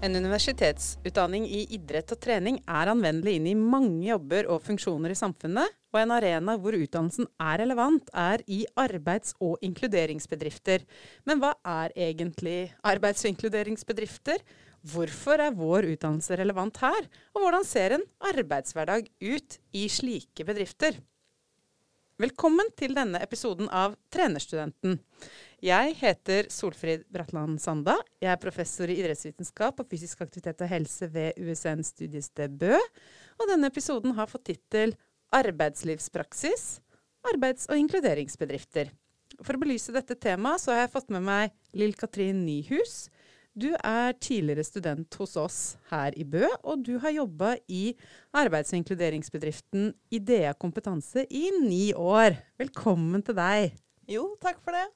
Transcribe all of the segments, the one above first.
En universitetsutdanning i idrett og trening er anvendelig inn i mange jobber og funksjoner i samfunnet, og en arena hvor utdannelsen er relevant, er i arbeids- og inkluderingsbedrifter. Men hva er egentlig arbeids- og inkluderingsbedrifter? Hvorfor er vår utdannelse relevant her, og hvordan ser en arbeidshverdag ut i slike bedrifter? Velkommen til denne episoden av Trenerstudenten. Jeg heter Solfrid Bratland Sanda. Jeg er professor i idrettsvitenskap og fysisk aktivitet og helse ved USN studiested Bø. Og denne episoden har fått tittel Arbeidslivspraksis arbeids- og inkluderingsbedrifter. For å belyse dette temaet så har jeg fått med meg Lill Katrin Nyhus. Du er tidligere student hos oss her i Bø, og du har jobba i arbeids- og inkluderingsbedriften Idea kompetanse i ni år. Velkommen til deg. Jo, takk for det.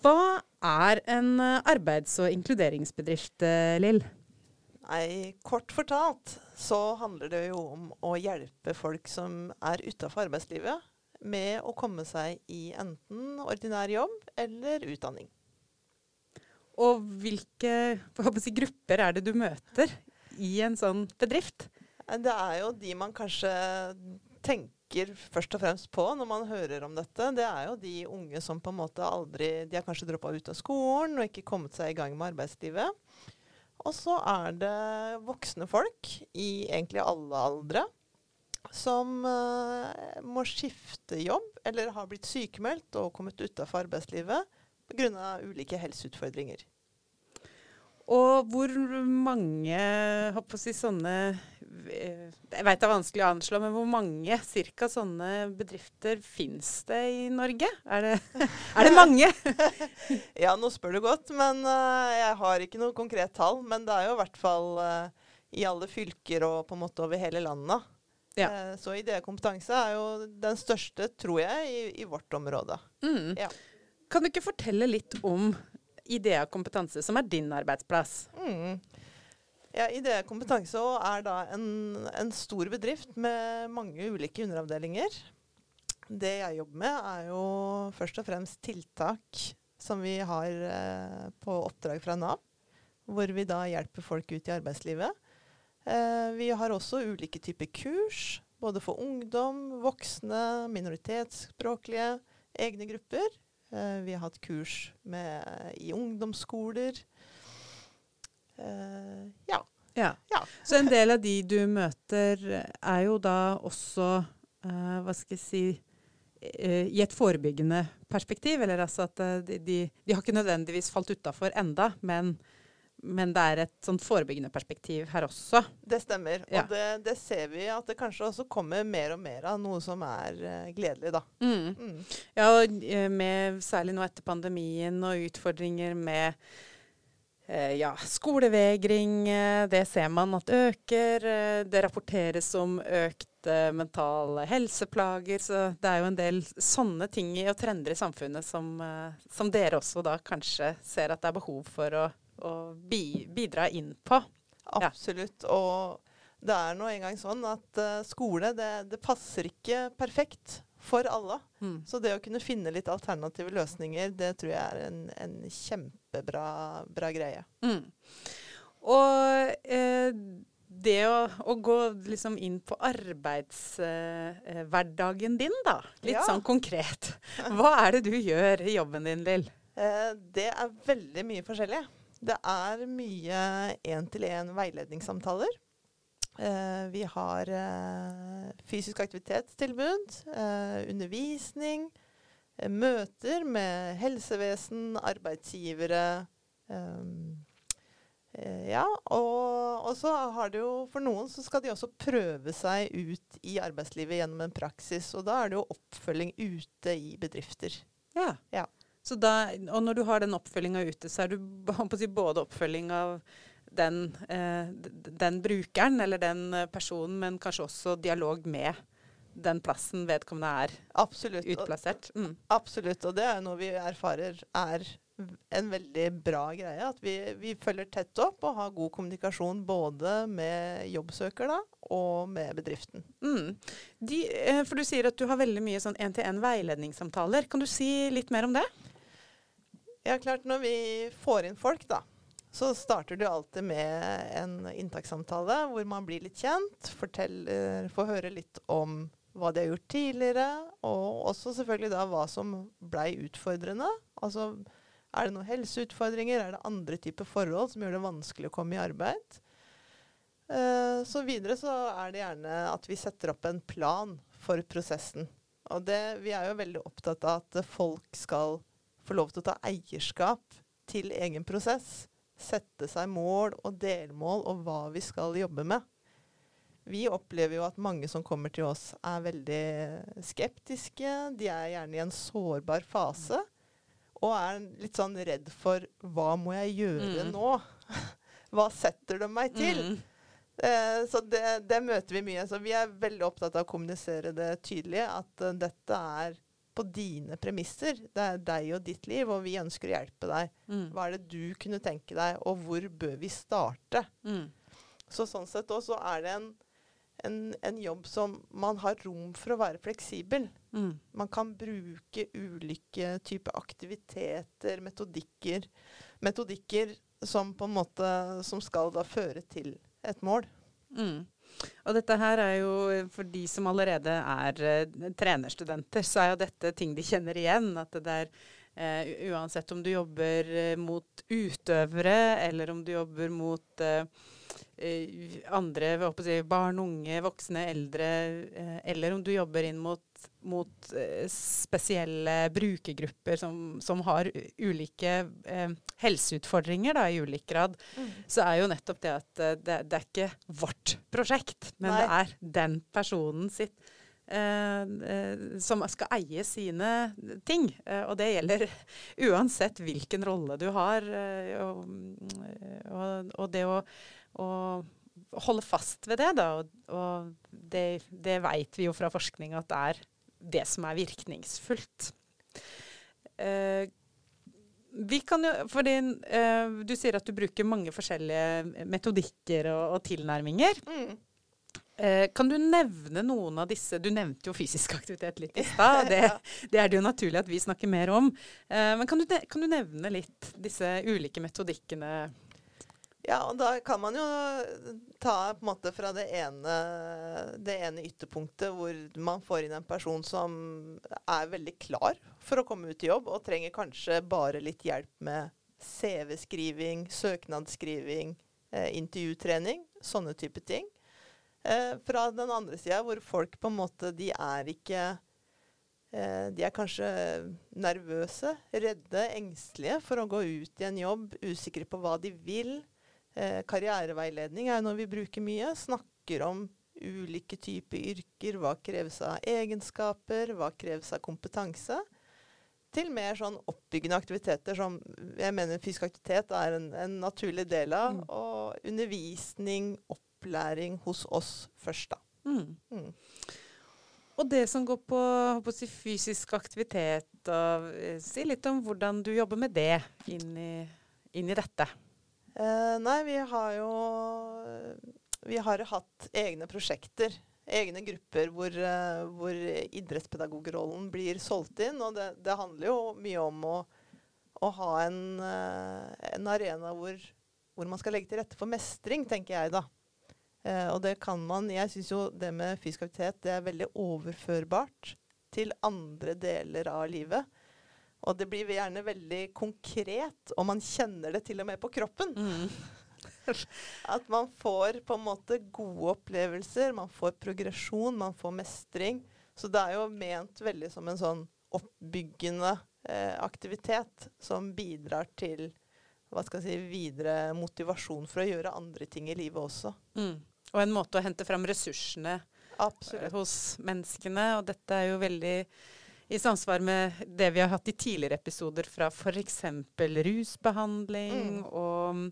Hva er en eh, arbeids- og inkluderingsbedrift, eh, Lill? Nei, kort fortalt så handler det jo om å hjelpe folk som er utafor arbeidslivet, med å komme seg i enten ordinær jobb eller utdanning. Og hvilke si, grupper er det du møter i en sånn bedrift? Det er jo de man kanskje tenker først og fremst på når man hører om dette, det er jo de unge som på en måte aldri De har kanskje droppa ut av skolen og ikke kommet seg i gang med arbeidslivet. Og så er det voksne folk i egentlig alle aldre som uh, må skifte jobb eller har blitt sykemeldt og kommet utafor arbeidslivet pga. ulike helseutfordringer. Og hvor mange å si, sånne eh, Jeg veit det er vanskelig å anslå, men hvor mange cirka sånne bedrifter finnes det i Norge? Er det, er det mange? ja, nå spør du godt, men uh, jeg har ikke noe konkret tall. Men det er jo i hvert fall uh, i alle fylker og på en måte over hele landet. Ja. Så idékompetanse er jo den største, tror jeg, i, i vårt område. Mm. Ja. Kan du ikke fortelle litt om Idea kompetanse, som er din arbeidsplass. Mm. Ja, Idea kompetanse er da en, en, stor bedrift med mange ulike underavdelinger. Det jeg jobber med, er jo først og fremst tiltak som vi har eh, på oppdrag fra Nav. Hvor vi da hjelper folk ut i arbeidslivet. Eh, vi har også ulike typer kurs, både for ungdom, voksne, minoritetsspråklige, egne grupper. Uh, vi har hatt kurs med, i ungdomsskoler. Uh, ja. ja. ja. Så en del av de du møter, er jo da også uh, Hva skal jeg si i et forebyggende perspektiv. Eller altså at de, de, de har ikke nødvendigvis falt utafor enda, men men det er et sånn forebyggende perspektiv her også. Det stemmer. Ja. Og det, det, ser vi at det kanskje også kommer mer og mer av, noe som er uh, gledelig, da. Mm. Mm. Ja, og eh, med, særlig nå etter pandemien og utfordringer med uh, ja, skolevegring, uh, det ser man at øker. det rapporteres om økt mentale helseplager. Så det er jo en del sånne ting og trender i samfunnet som, som dere også da kanskje ser at det er behov for å å bi, bidra inn på. Absolutt. Ja. Og det er nå engang sånn at uh, skole det, det, passer ikke perfekt for alle. Mm. Så det å kunne finne litt alternative løsninger, det tror jeg er en, en kjempebra greie. Mm. Og eh, det å, å, gå liksom inn på arbeidshverdagen eh, din, da. Litt ja. sånn konkret. Hva er det du gjør i jobben din, Lill? Eh, det er veldig mye forskjellig. Det er mye én-til-én veiledningssamtaler. Uh, vi har uh, fysisk aktivitetstilbud, uh, undervisning, møter med helsevesen, arbeidsgivere. Um, ja, og, og, så har det jo for noen så skal de også prøve seg ut i arbeidslivet gjennom en praksis. Og da er det jo oppfølging ute i bedrifter. Ja. ja. Da, og når du har den oppfølginga ute, så er du si, både oppfølging av den, eh, den, brukeren eller den eh, personen, men kanskje også dialog med den plassen vedkommende er Absolutt. utplassert. Mm. Absolutt. Og det er noe vi erfarer er en veldig bra greie. At vi, vi, følger tett opp og har god kommunikasjon både med jobbsøker da, og med bedriften. Mm. De, eh, for du sier at du har veldig mye sånn én-til-én veiledningssamtaler. Kan du si litt mer om det? Ja, klart Når vi får inn folk, da, så starter du alltid med en inntakssamtale hvor man blir litt kjent, forteller, får høre litt om hva de har gjort tidligere, og også selvfølgelig da hva som blei utfordrende. Altså er det noen helseutfordringer, er det andre typer forhold som gjør det vanskelig å komme i arbeid? Uh, så videre så er det gjerne at vi setter opp en plan for prosessen. Og det, vi er jo veldig opptatt av at folk skal få lov til å ta eierskap til egen prosess sette seg mål og delmål og hva vi skal jobbe med. Vi opplever jo at mange som kommer til oss, er veldig skeptiske. De er gjerne i en sårbar fase. Og er litt sånn redd for hva må jeg gjøre mm. nå? hva setter de meg til? Mm. Eh, så det, det, møter vi mye. Så vi er veldig opptatt av å kommunisere det tydelig. At uh, dette er på dine premisser. Det er deg og ditt liv, og vi ønsker å hjelpe deg. Mm. Hva er det du kunne tenke deg, og hvor bør vi starte? Mm. Så sånn sett også er det en, en, en, jobb som man har rom for å være fleksibel. Mm. Man kan bruke ulike typer aktiviteter, metodikker, metodikker som på en måte som skal da føre til et mål. Mm. Og dette her er jo, for de som allerede er uh, trenerstudenter, så er jo dette ting de kjenner igjen. At det er uh, uansett om du jobber uh, mot utøvere, eller om du jobber mot andre, si, barn, unge, voksne, eldre, eller om du jobber inn mot mot eh, spesielle brukergrupper som, som har ulike eh, helseutfordringer da, i ulik grad, mm. så er jo nettopp det at eh, det, det er ikke vårt prosjekt, men Nei. det er den personen sitt. Eh, eh, som skal eie sine ting. Eh, og det gjelder uansett hvilken rolle du har. Og, og, og, det å, å, holde fast ved det, da. Og, og det, det veit vi jo fra forskning at det er det som er virkningsfullt. Uh, vi kan jo, fordi uh, Du sier at du bruker mange forskjellige metodikker og, og tilnærminger. Mm. Uh, kan du nevne noen av disse Du nevnte jo fysisk aktivitet litt i stad. Det, det, er det jo naturlig at vi snakker mer om. men kan du, kan du nevne litt disse ulike metodikkene? Ja, og da kan man jo ta på en måte fra det ene, det ene ytterpunktet hvor man får inn en person som er veldig klar for å komme ut i jobb, og trenger kanskje bare litt hjelp med CV-skriving, søknadsskriving, eh, intervjutrening, sånne type ting. Eh, fra den andre sida hvor folk på en måte De er ikke eh, De er kanskje nervøse, redde, engstelige for å gå ut i en jobb, usikre på hva de vil Eh, karriereveiledning er noe vi bruker mye. Snakker om ulike typer yrker. Hva kreves av egenskaper? Hva kreves av kompetanse? Til mer sånn oppbyggende aktiviteter som jeg mener fysisk aktivitet er en, en naturlig del av. Mm. Og undervisning, opplæring hos oss først, da. Mm. Mm. Og det som går på, på si, fysisk aktivitet, og, eh, si litt om hvordan du jobber med det inn i, inn i dette. Eh, nei, vi har jo Vi har hatt egne prosjekter. Egne grupper hvor, uh, hvor idrettspedagogrollen blir solgt inn. Og det, det handler jo mye om å, å ha en, uh, en arena hvor, hvor, man skal legge til rette for mestring, tenker jeg da. Uh, og det kan man Jeg syns jo det med fysisk aktivitet det er veldig overførbart til andre deler av livet. Og det blir gjerne veldig konkret, og man kjenner det til og med på kroppen. Mm. At man får på en måte gode opplevelser, man får progresjon, man får mestring. Så det er jo ment veldig som en sånn oppbyggende eh, aktivitet som bidrar til hva skal jeg si, videre motivasjon for å gjøre andre ting i livet også. Mm. Og en måte å hente fram ressursene Absolutt. hos menneskene. Og dette er jo veldig i samsvar med det vi har hatt i tidligere episoder fra f.eks. rusbehandling mm. og,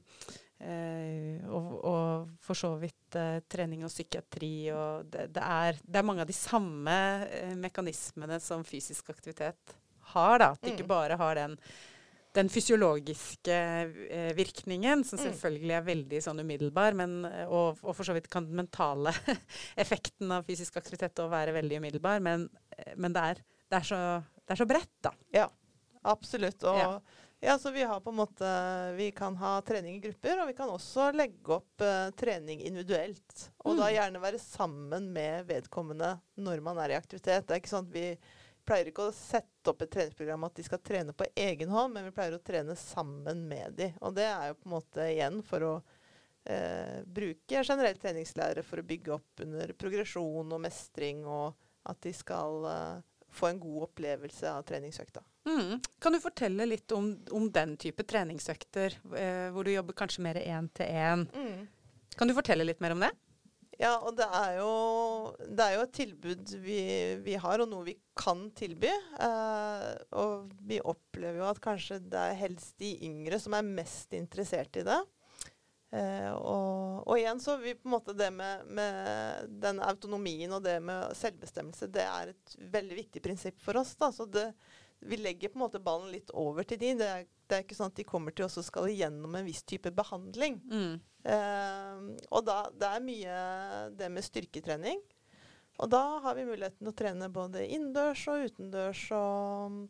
eh, og, og, for så vidt eh, trening og psykiatri. Og det, det, er, det, er, mange av de samme eh, mekanismene som fysisk aktivitet har. da, At det mm. ikke bare har den, den fysiologiske eh, virkningen, som mm. selvfølgelig er veldig sånn umiddelbar, men, og, og, for så vidt kan den mentale effekten av fysisk aktivitet òg være veldig umiddelbar, men, men det er det er så, det er så bredt, da. Ja, absolutt. Og ja. Ja, så vi har på en måte Vi kan ha trening i grupper, og vi kan også legge opp uh, trening individuelt. Og da Mm. gjerne være sammen med vedkommende når man er i aktivitet. Det er ikke sånn at vi pleier ikke å sette opp et treningsprogram at de skal trene på egen hånd, men vi pleier å trene sammen med de. Og det er jo på en måte igjen for å eh, bruke generelt treningslære for å bygge opp under progresjon og mestring, og at de skal eh, få en god opplevelse av treningsøkta. Mm. Kan du fortelle litt om, om den type treningsøkter, eh, hvor du jobber kanskje mer én til én? Kan du fortelle litt mer om det? Ja, og det er jo, det er jo et tilbud vi, vi har, og noe vi kan tilby. Eh, og vi opplever jo at kanskje det er helst de yngre som er mest interessert i det. Eh, og, og igjen så vi på en måte det med, med den autonomien og det med selvbestemmelse, det er et veldig viktig prinsipp for oss. da, så det vi legger på en måte ballen litt over til de. Det er, det er ikke sånn at de kommer til oss og skal igjennom en viss type behandling. Mm. Eh, og da, det er mye det med styrketrening. Og da har vi muligheten til å trene både innendørs og utendørs. Og,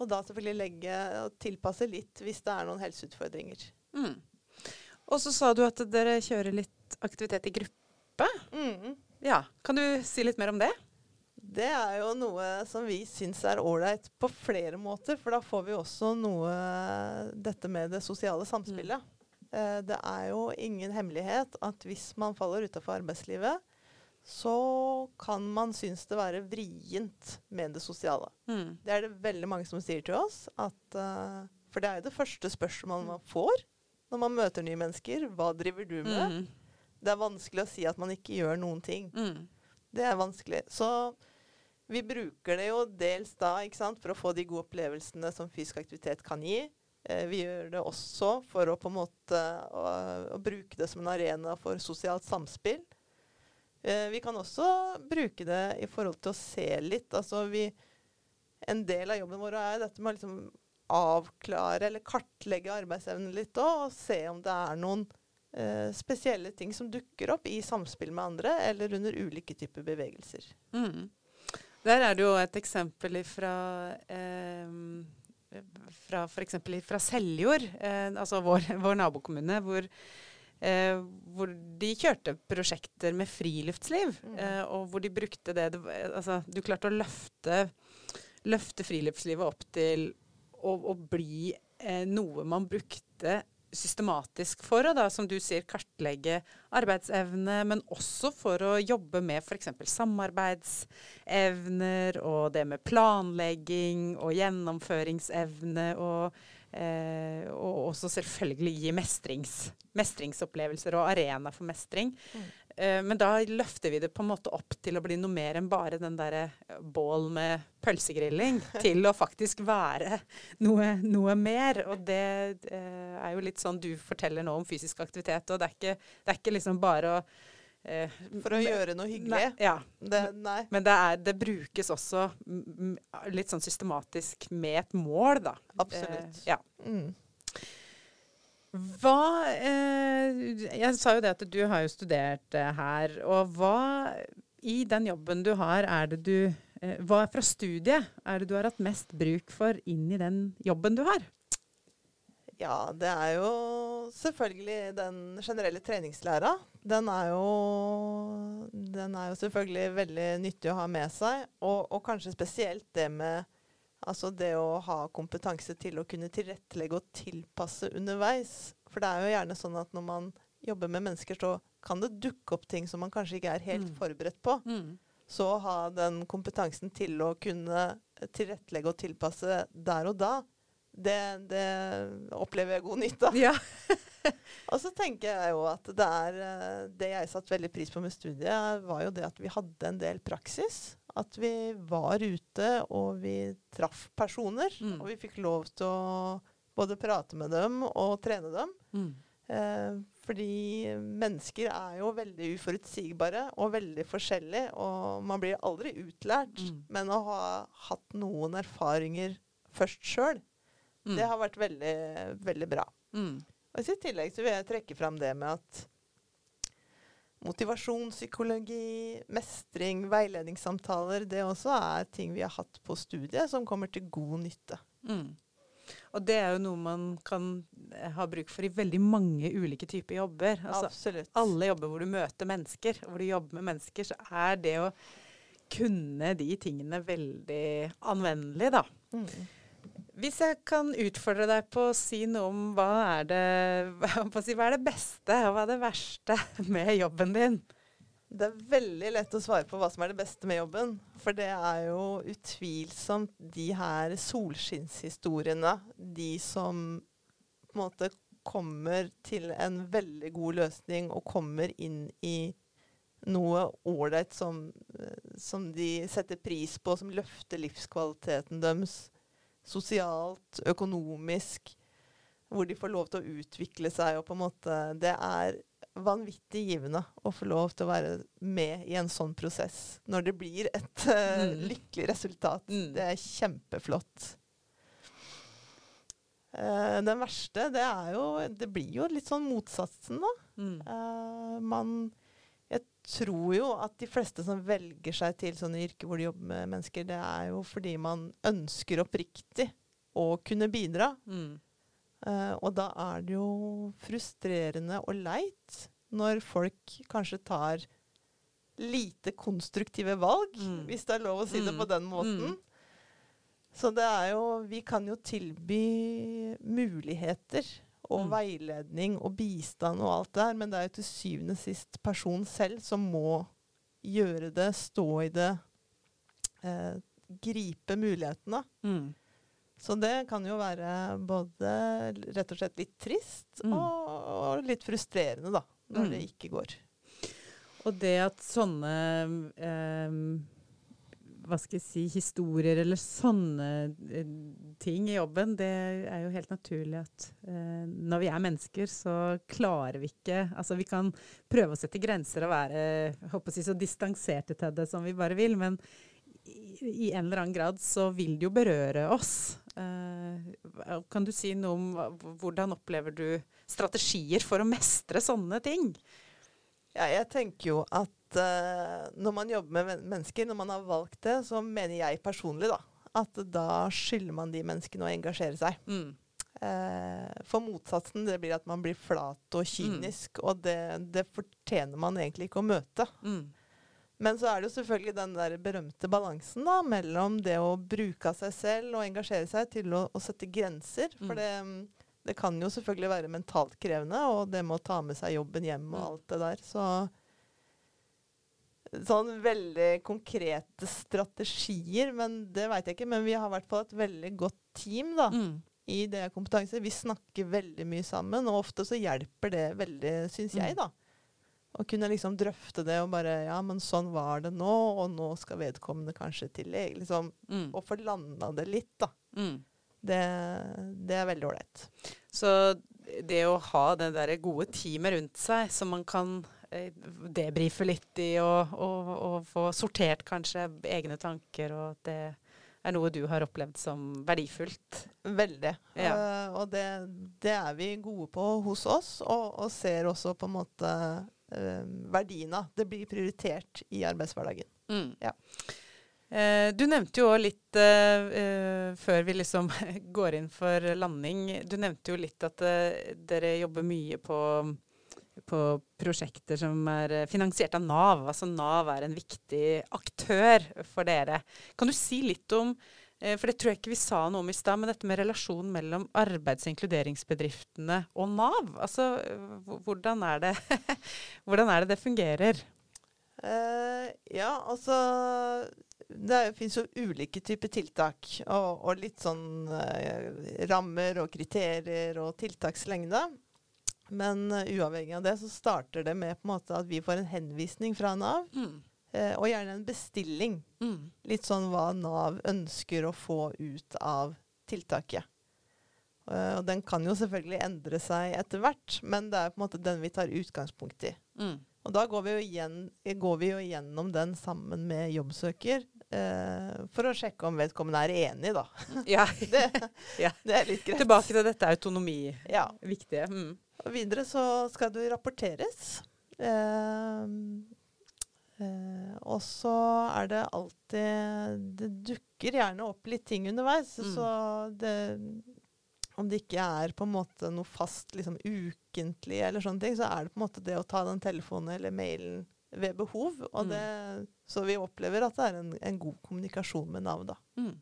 og da selvfølgelig legge og tilpasse litt hvis det er noen helseutfordringer. Mm. Og så sa du at dere kjører litt aktivitet i gruppe. Mm. Ja, Kan du si litt mer om det? Det er jo noe som vi syns er ålreit på flere måter, for da får vi også noe Dette med det sosiale samspillet. Eh, det er jo ingen hemmelighet at hvis man faller utafor arbeidslivet, så kan man synes det være vrient med det sosiale. Mm. Det er det veldig mange som sier til oss. At, uh, for det er jo det første spørsmålet man får når man møter nye mennesker. Hva driver du med? Mm. Det er vanskelig å si at man ikke gjør noen ting. Mm. Det er vanskelig. Så vi bruker det jo dels da sant, for å få de gode opplevelsene som fysisk aktivitet kan gi. Eh, vi gjør det også for å på en måte å, å bruke det som en arena for sosialt samspill. Eh, vi kan også bruke det i forhold til å se litt. Altså vi, en del av jobben vår er dette med å liksom avklare eller kartlegge arbeidsevnen litt òg, og se om det er noen eh, spesielle ting som dukker opp i samspill med andre, eller under ulike typer bevegelser. Mm. Der er det jo et eksempel fra eh, fra f.eks. fra Seljord, eh, altså vår, vår nabokommune, hvor, eh, hvor de kjørte prosjekter med friluftsliv. Mm. Eh, og hvor de brukte det, det Altså, du klarte å løfte, løfte friluftslivet opp til å, å bli eh, noe man brukte systematisk for å, da, som du sier, kartlegge arbeidsevne, men også for å jobbe med f.eks. samarbeidsevner og det med planlegging og gjennomføringsevne, og, eh, og også selvfølgelig gi mestrings, mestringsopplevelser og arena for mestring. Mm. Eh, men da løfter vi det på en måte opp til å bli noe mer enn bare den derre bål med pølsegrilling, til å faktisk være noe, noe mer. Og det eh, er jo litt sånn du forteller nå om fysisk aktivitet, og det er ikke, det er ikke liksom bare å eh, For å gjøre noe hyggelig. Nei, ja. Det, nei. Men det, er, det brukes også litt sånn systematisk med et mål, da. Absolutt. Eh, ja. Mm. Hva eh, Jeg sa jo det at du har jo studert eh, her. Og hva i den jobben du har, er det du eh, Hva fra studiet er det du har hatt mest bruk for inn i den jobben du har? Ja, det er jo selvfølgelig den generelle treningslæra. Den er jo, den er jo selvfølgelig veldig nyttig å ha med seg. Og, og kanskje spesielt det med altså det å ha kompetanse til å kunne tilrettelegge og tilpasse underveis. For det er jo gjerne sånn at når man jobber med mennesker, så kan det dukke opp ting som man kanskje ikke er helt Mm. forberedt på. Mm. Så å ha den kompetansen til å kunne tilrettelegge og tilpasse der og da, det, det opplever jeg god nytte av. Ja. Og så tenker jeg jo at det er eh, Det jeg satte veldig pris på med studiet, var jo det at vi hadde en del praksis. At vi var ute, og vi traff personer. Mm. Og vi fikk lov til å både prate med dem og trene dem. Mm. Eh, fordi mennesker er jo veldig uforutsigbare og veldig forskjellige. Og man blir aldri utlært. Mm. Men å ha hatt noen erfaringer først sjøl, Mm. det har vært veldig, veldig bra. Mm. Og I tillegg så vil jeg trekke fram det med at motivasjonspsykologi, mestring, veiledningssamtaler, det også er ting vi har hatt på studiet som kommer til god nytte. Mm. Og det er jo noe man kan eh, ha bruk for i veldig mange ulike typer jobber. Altså, Absolutt. alle jobber hvor du møter mennesker, og hvor du jobber med mennesker, så er det å kunne de tingene veldig anvendelig, da. Mm. Hvis jeg kan utfordre deg på å si noe om hva er det, hva er det beste og hva er det verste med jobben din? Det er veldig lett å svare på hva som er det beste med jobben. For det er jo utvilsomt de her solskinnshistoriene. De som på en måte kommer til en veldig god løsning og kommer inn i noe ålreit som, som de setter pris på, som løfter livskvaliteten deres sosialt, økonomisk. Hvor de får lov til å utvikle seg og på en måte Det er vanvittig givende å få lov til å være med i en sånn prosess. Når det blir et uh, mm. lykkelig resultat. Mm. Det er kjempeflott. Uh, den verste, det er jo Det blir jo litt sånn motsatsen, da. Mm. Uh, man tror jo at de fleste som velger seg til sånne yrker hvor de jobber med mennesker, det er jo fordi man ønsker oppriktig å kunne bidra. Mm. Uh, og da er det jo frustrerende og leit når folk kanskje tar lite konstruktive valg, mm. hvis det er lov å si mm. det på den måten. Mm. Så det er jo Vi kan jo tilby muligheter og mm. veiledning og bistand og alt det her, men det er jo til syvende og sist personen selv som må gjøre det, stå i det, eh, gripe mulighetene. Mm. Så det kan jo være både rett og slett litt trist mm. og, og, litt frustrerende, da, når mm. det ikke går. Og det at sånne eh, hva skal jeg si, historier eller sånne eh, ting i jobben, det er jo helt naturlig at eh, når vi er mennesker, så klarer vi ikke Altså vi kan prøve å sette grenser og være håper å si, så distanserte til det som vi bare vil, men i, i en eller annen grad så vil det jo berøre oss. Eh, kan du si noe om hvordan opplever du strategier for å mestre sånne ting? Ja, jeg tenker jo at uh, når man jobber med mennesker, når man har valgt det, så mener jeg personlig da, at da skylder man de menneskene å engasjere seg. Mm. Uh, for motsatsen det blir at man blir flat og kynisk, mm. og det, det, fortjener man egentlig ikke å møte. Mm. Men så er det jo selvfølgelig den der berømte balansen da, mellom det å bruke av seg selv og engasjere seg til å, å sette grenser. For mm. det, det, kan jo selvfølgelig være mentalt krevende, og det med å ta med seg jobben hjem og mm. alt det der. Så sånn veldig konkrete strategier, men det veit jeg ikke. Men vi har i hvert fall et veldig godt team da, mm. i det kompetanse. Vi snakker veldig mye sammen, og ofte så hjelper det veldig, syns jeg, mm. da. Å kunne liksom drøfte det og bare Ja, men sånn var det nå, og nå skal vedkommende kanskje til lege. Liksom, mm. Og få landa det litt, da. Mm. Det, det, er veldig ålreit. Så det å ha det der gode teamet rundt seg som man kan debrife litt i, og, og, og, få sortert kanskje egne tanker, og at det er noe du har opplevd som verdifullt? Veldig. Ja. Uh, og det, det, er vi gode på hos oss, og, og ser også på en måte eh, verdiene. Det blir prioritert i arbeidshverdagen. Mm. Ja. Eh, du nevnte jo litt, uh, eh, før vi liksom går inn for landing, du nevnte jo litt at eh, dere jobber mye på, på prosjekter som er eh, finansiert av Nav. Altså Nav er en viktig aktør for dere. Kan du si litt om Eh, for det tror jeg ikke vi sa noe om i stad, men dette med relasjonen mellom arbeids- og inkluderingsbedriftene og Nav. Altså, hvordan er det, hvordan er det, det fungerer? Uh, ja, altså Det fins jo ulike typer tiltak. Og, og litt sånn uh, rammer og kriterier og tiltakslengde. Men uh, uavhengig av det så starter det med at vi får en henvisning fra Nav. Mm. Eh, og gjerne en bestilling. Mm. Litt sånn hva Nav ønsker å få ut av tiltaket. Uh, og den kan jo selvfølgelig endre seg etter hvert, men det er på en måte den vi tar utgangspunkt i. Mm. Og da går vi, igjen, går vi, jo igjennom den sammen med jobbsøker uh, for å sjekke om vedkommende er enig, da. Ja. det, ja. det, er litt greit. Tilbake til dette autonomi. Ja. Mm. Og videre så skal du rapporteres. Uh, Uh, og så er det alltid Det dukker gjerne opp litt ting underveis. Mm. Så det, om det ikke er på en måte noe fast liksom ukentlig, eller sånne ting, så er det på en måte det å ta den telefonen eller mailen ved behov. Og Mm. det, så vi opplever at det er en, en god kommunikasjon med Nav, da. Mm.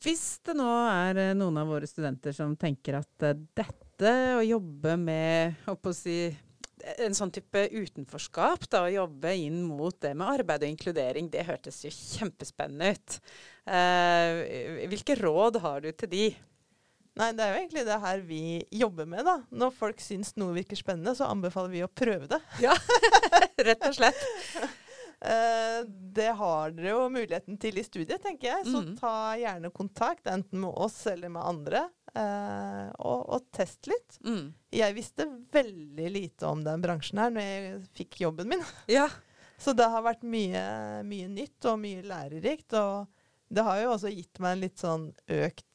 Hvis det nå er eh, noen av våre studenter som tenker at eh, dette å jobbe med å si, en sånn type utenforskap, da, å jobbe inn mot det med arbeid og inkludering, det hørtes jo kjempespennende ut. Eh, hvilke råd har du til de? Nei, det er jo egentlig det her vi jobber med, da. Når folk syns noe virker spennende, så anbefaler vi å prøve det. Ja, Rett og slett. Eh, det har dere jo muligheten til i studiet, tenker jeg. Så mm. ta gjerne kontakt, enten med oss eller med andre, eh, og, og test litt. Mm. Jeg visste veldig lite om den bransjen her når jeg fikk jobben min. Ja. Så det har vært mye, mye nytt og mye lærerikt. Og det har jo også gitt meg en litt sånn økt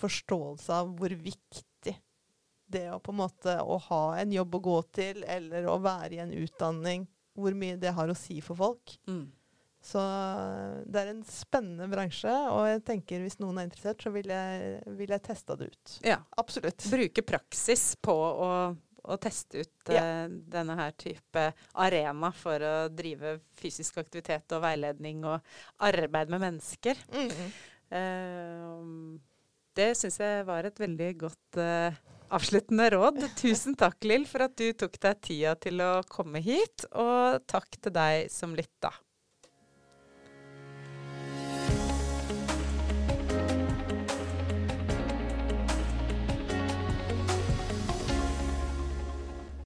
forståelse av hvor viktig det å på en måte å ha en jobb å gå til, eller å være i en utdanning, hvor mye det har å si for folk. Mm. Så det er en spennende bransje, og jeg tenker hvis noen er interessert, så vil jeg, vil jeg teste det ut. ja. Absolutt. Bruke praksis på å, å teste ut eh, denne her type arena for å drive fysisk aktivitet og veiledning og arbeid med mennesker. Mhm. Eh, det syns jeg var et veldig godt uh, avsluttende råd. Tusen takk, Lill, for at du tok deg tida til å komme hit, og takk til deg som lytta.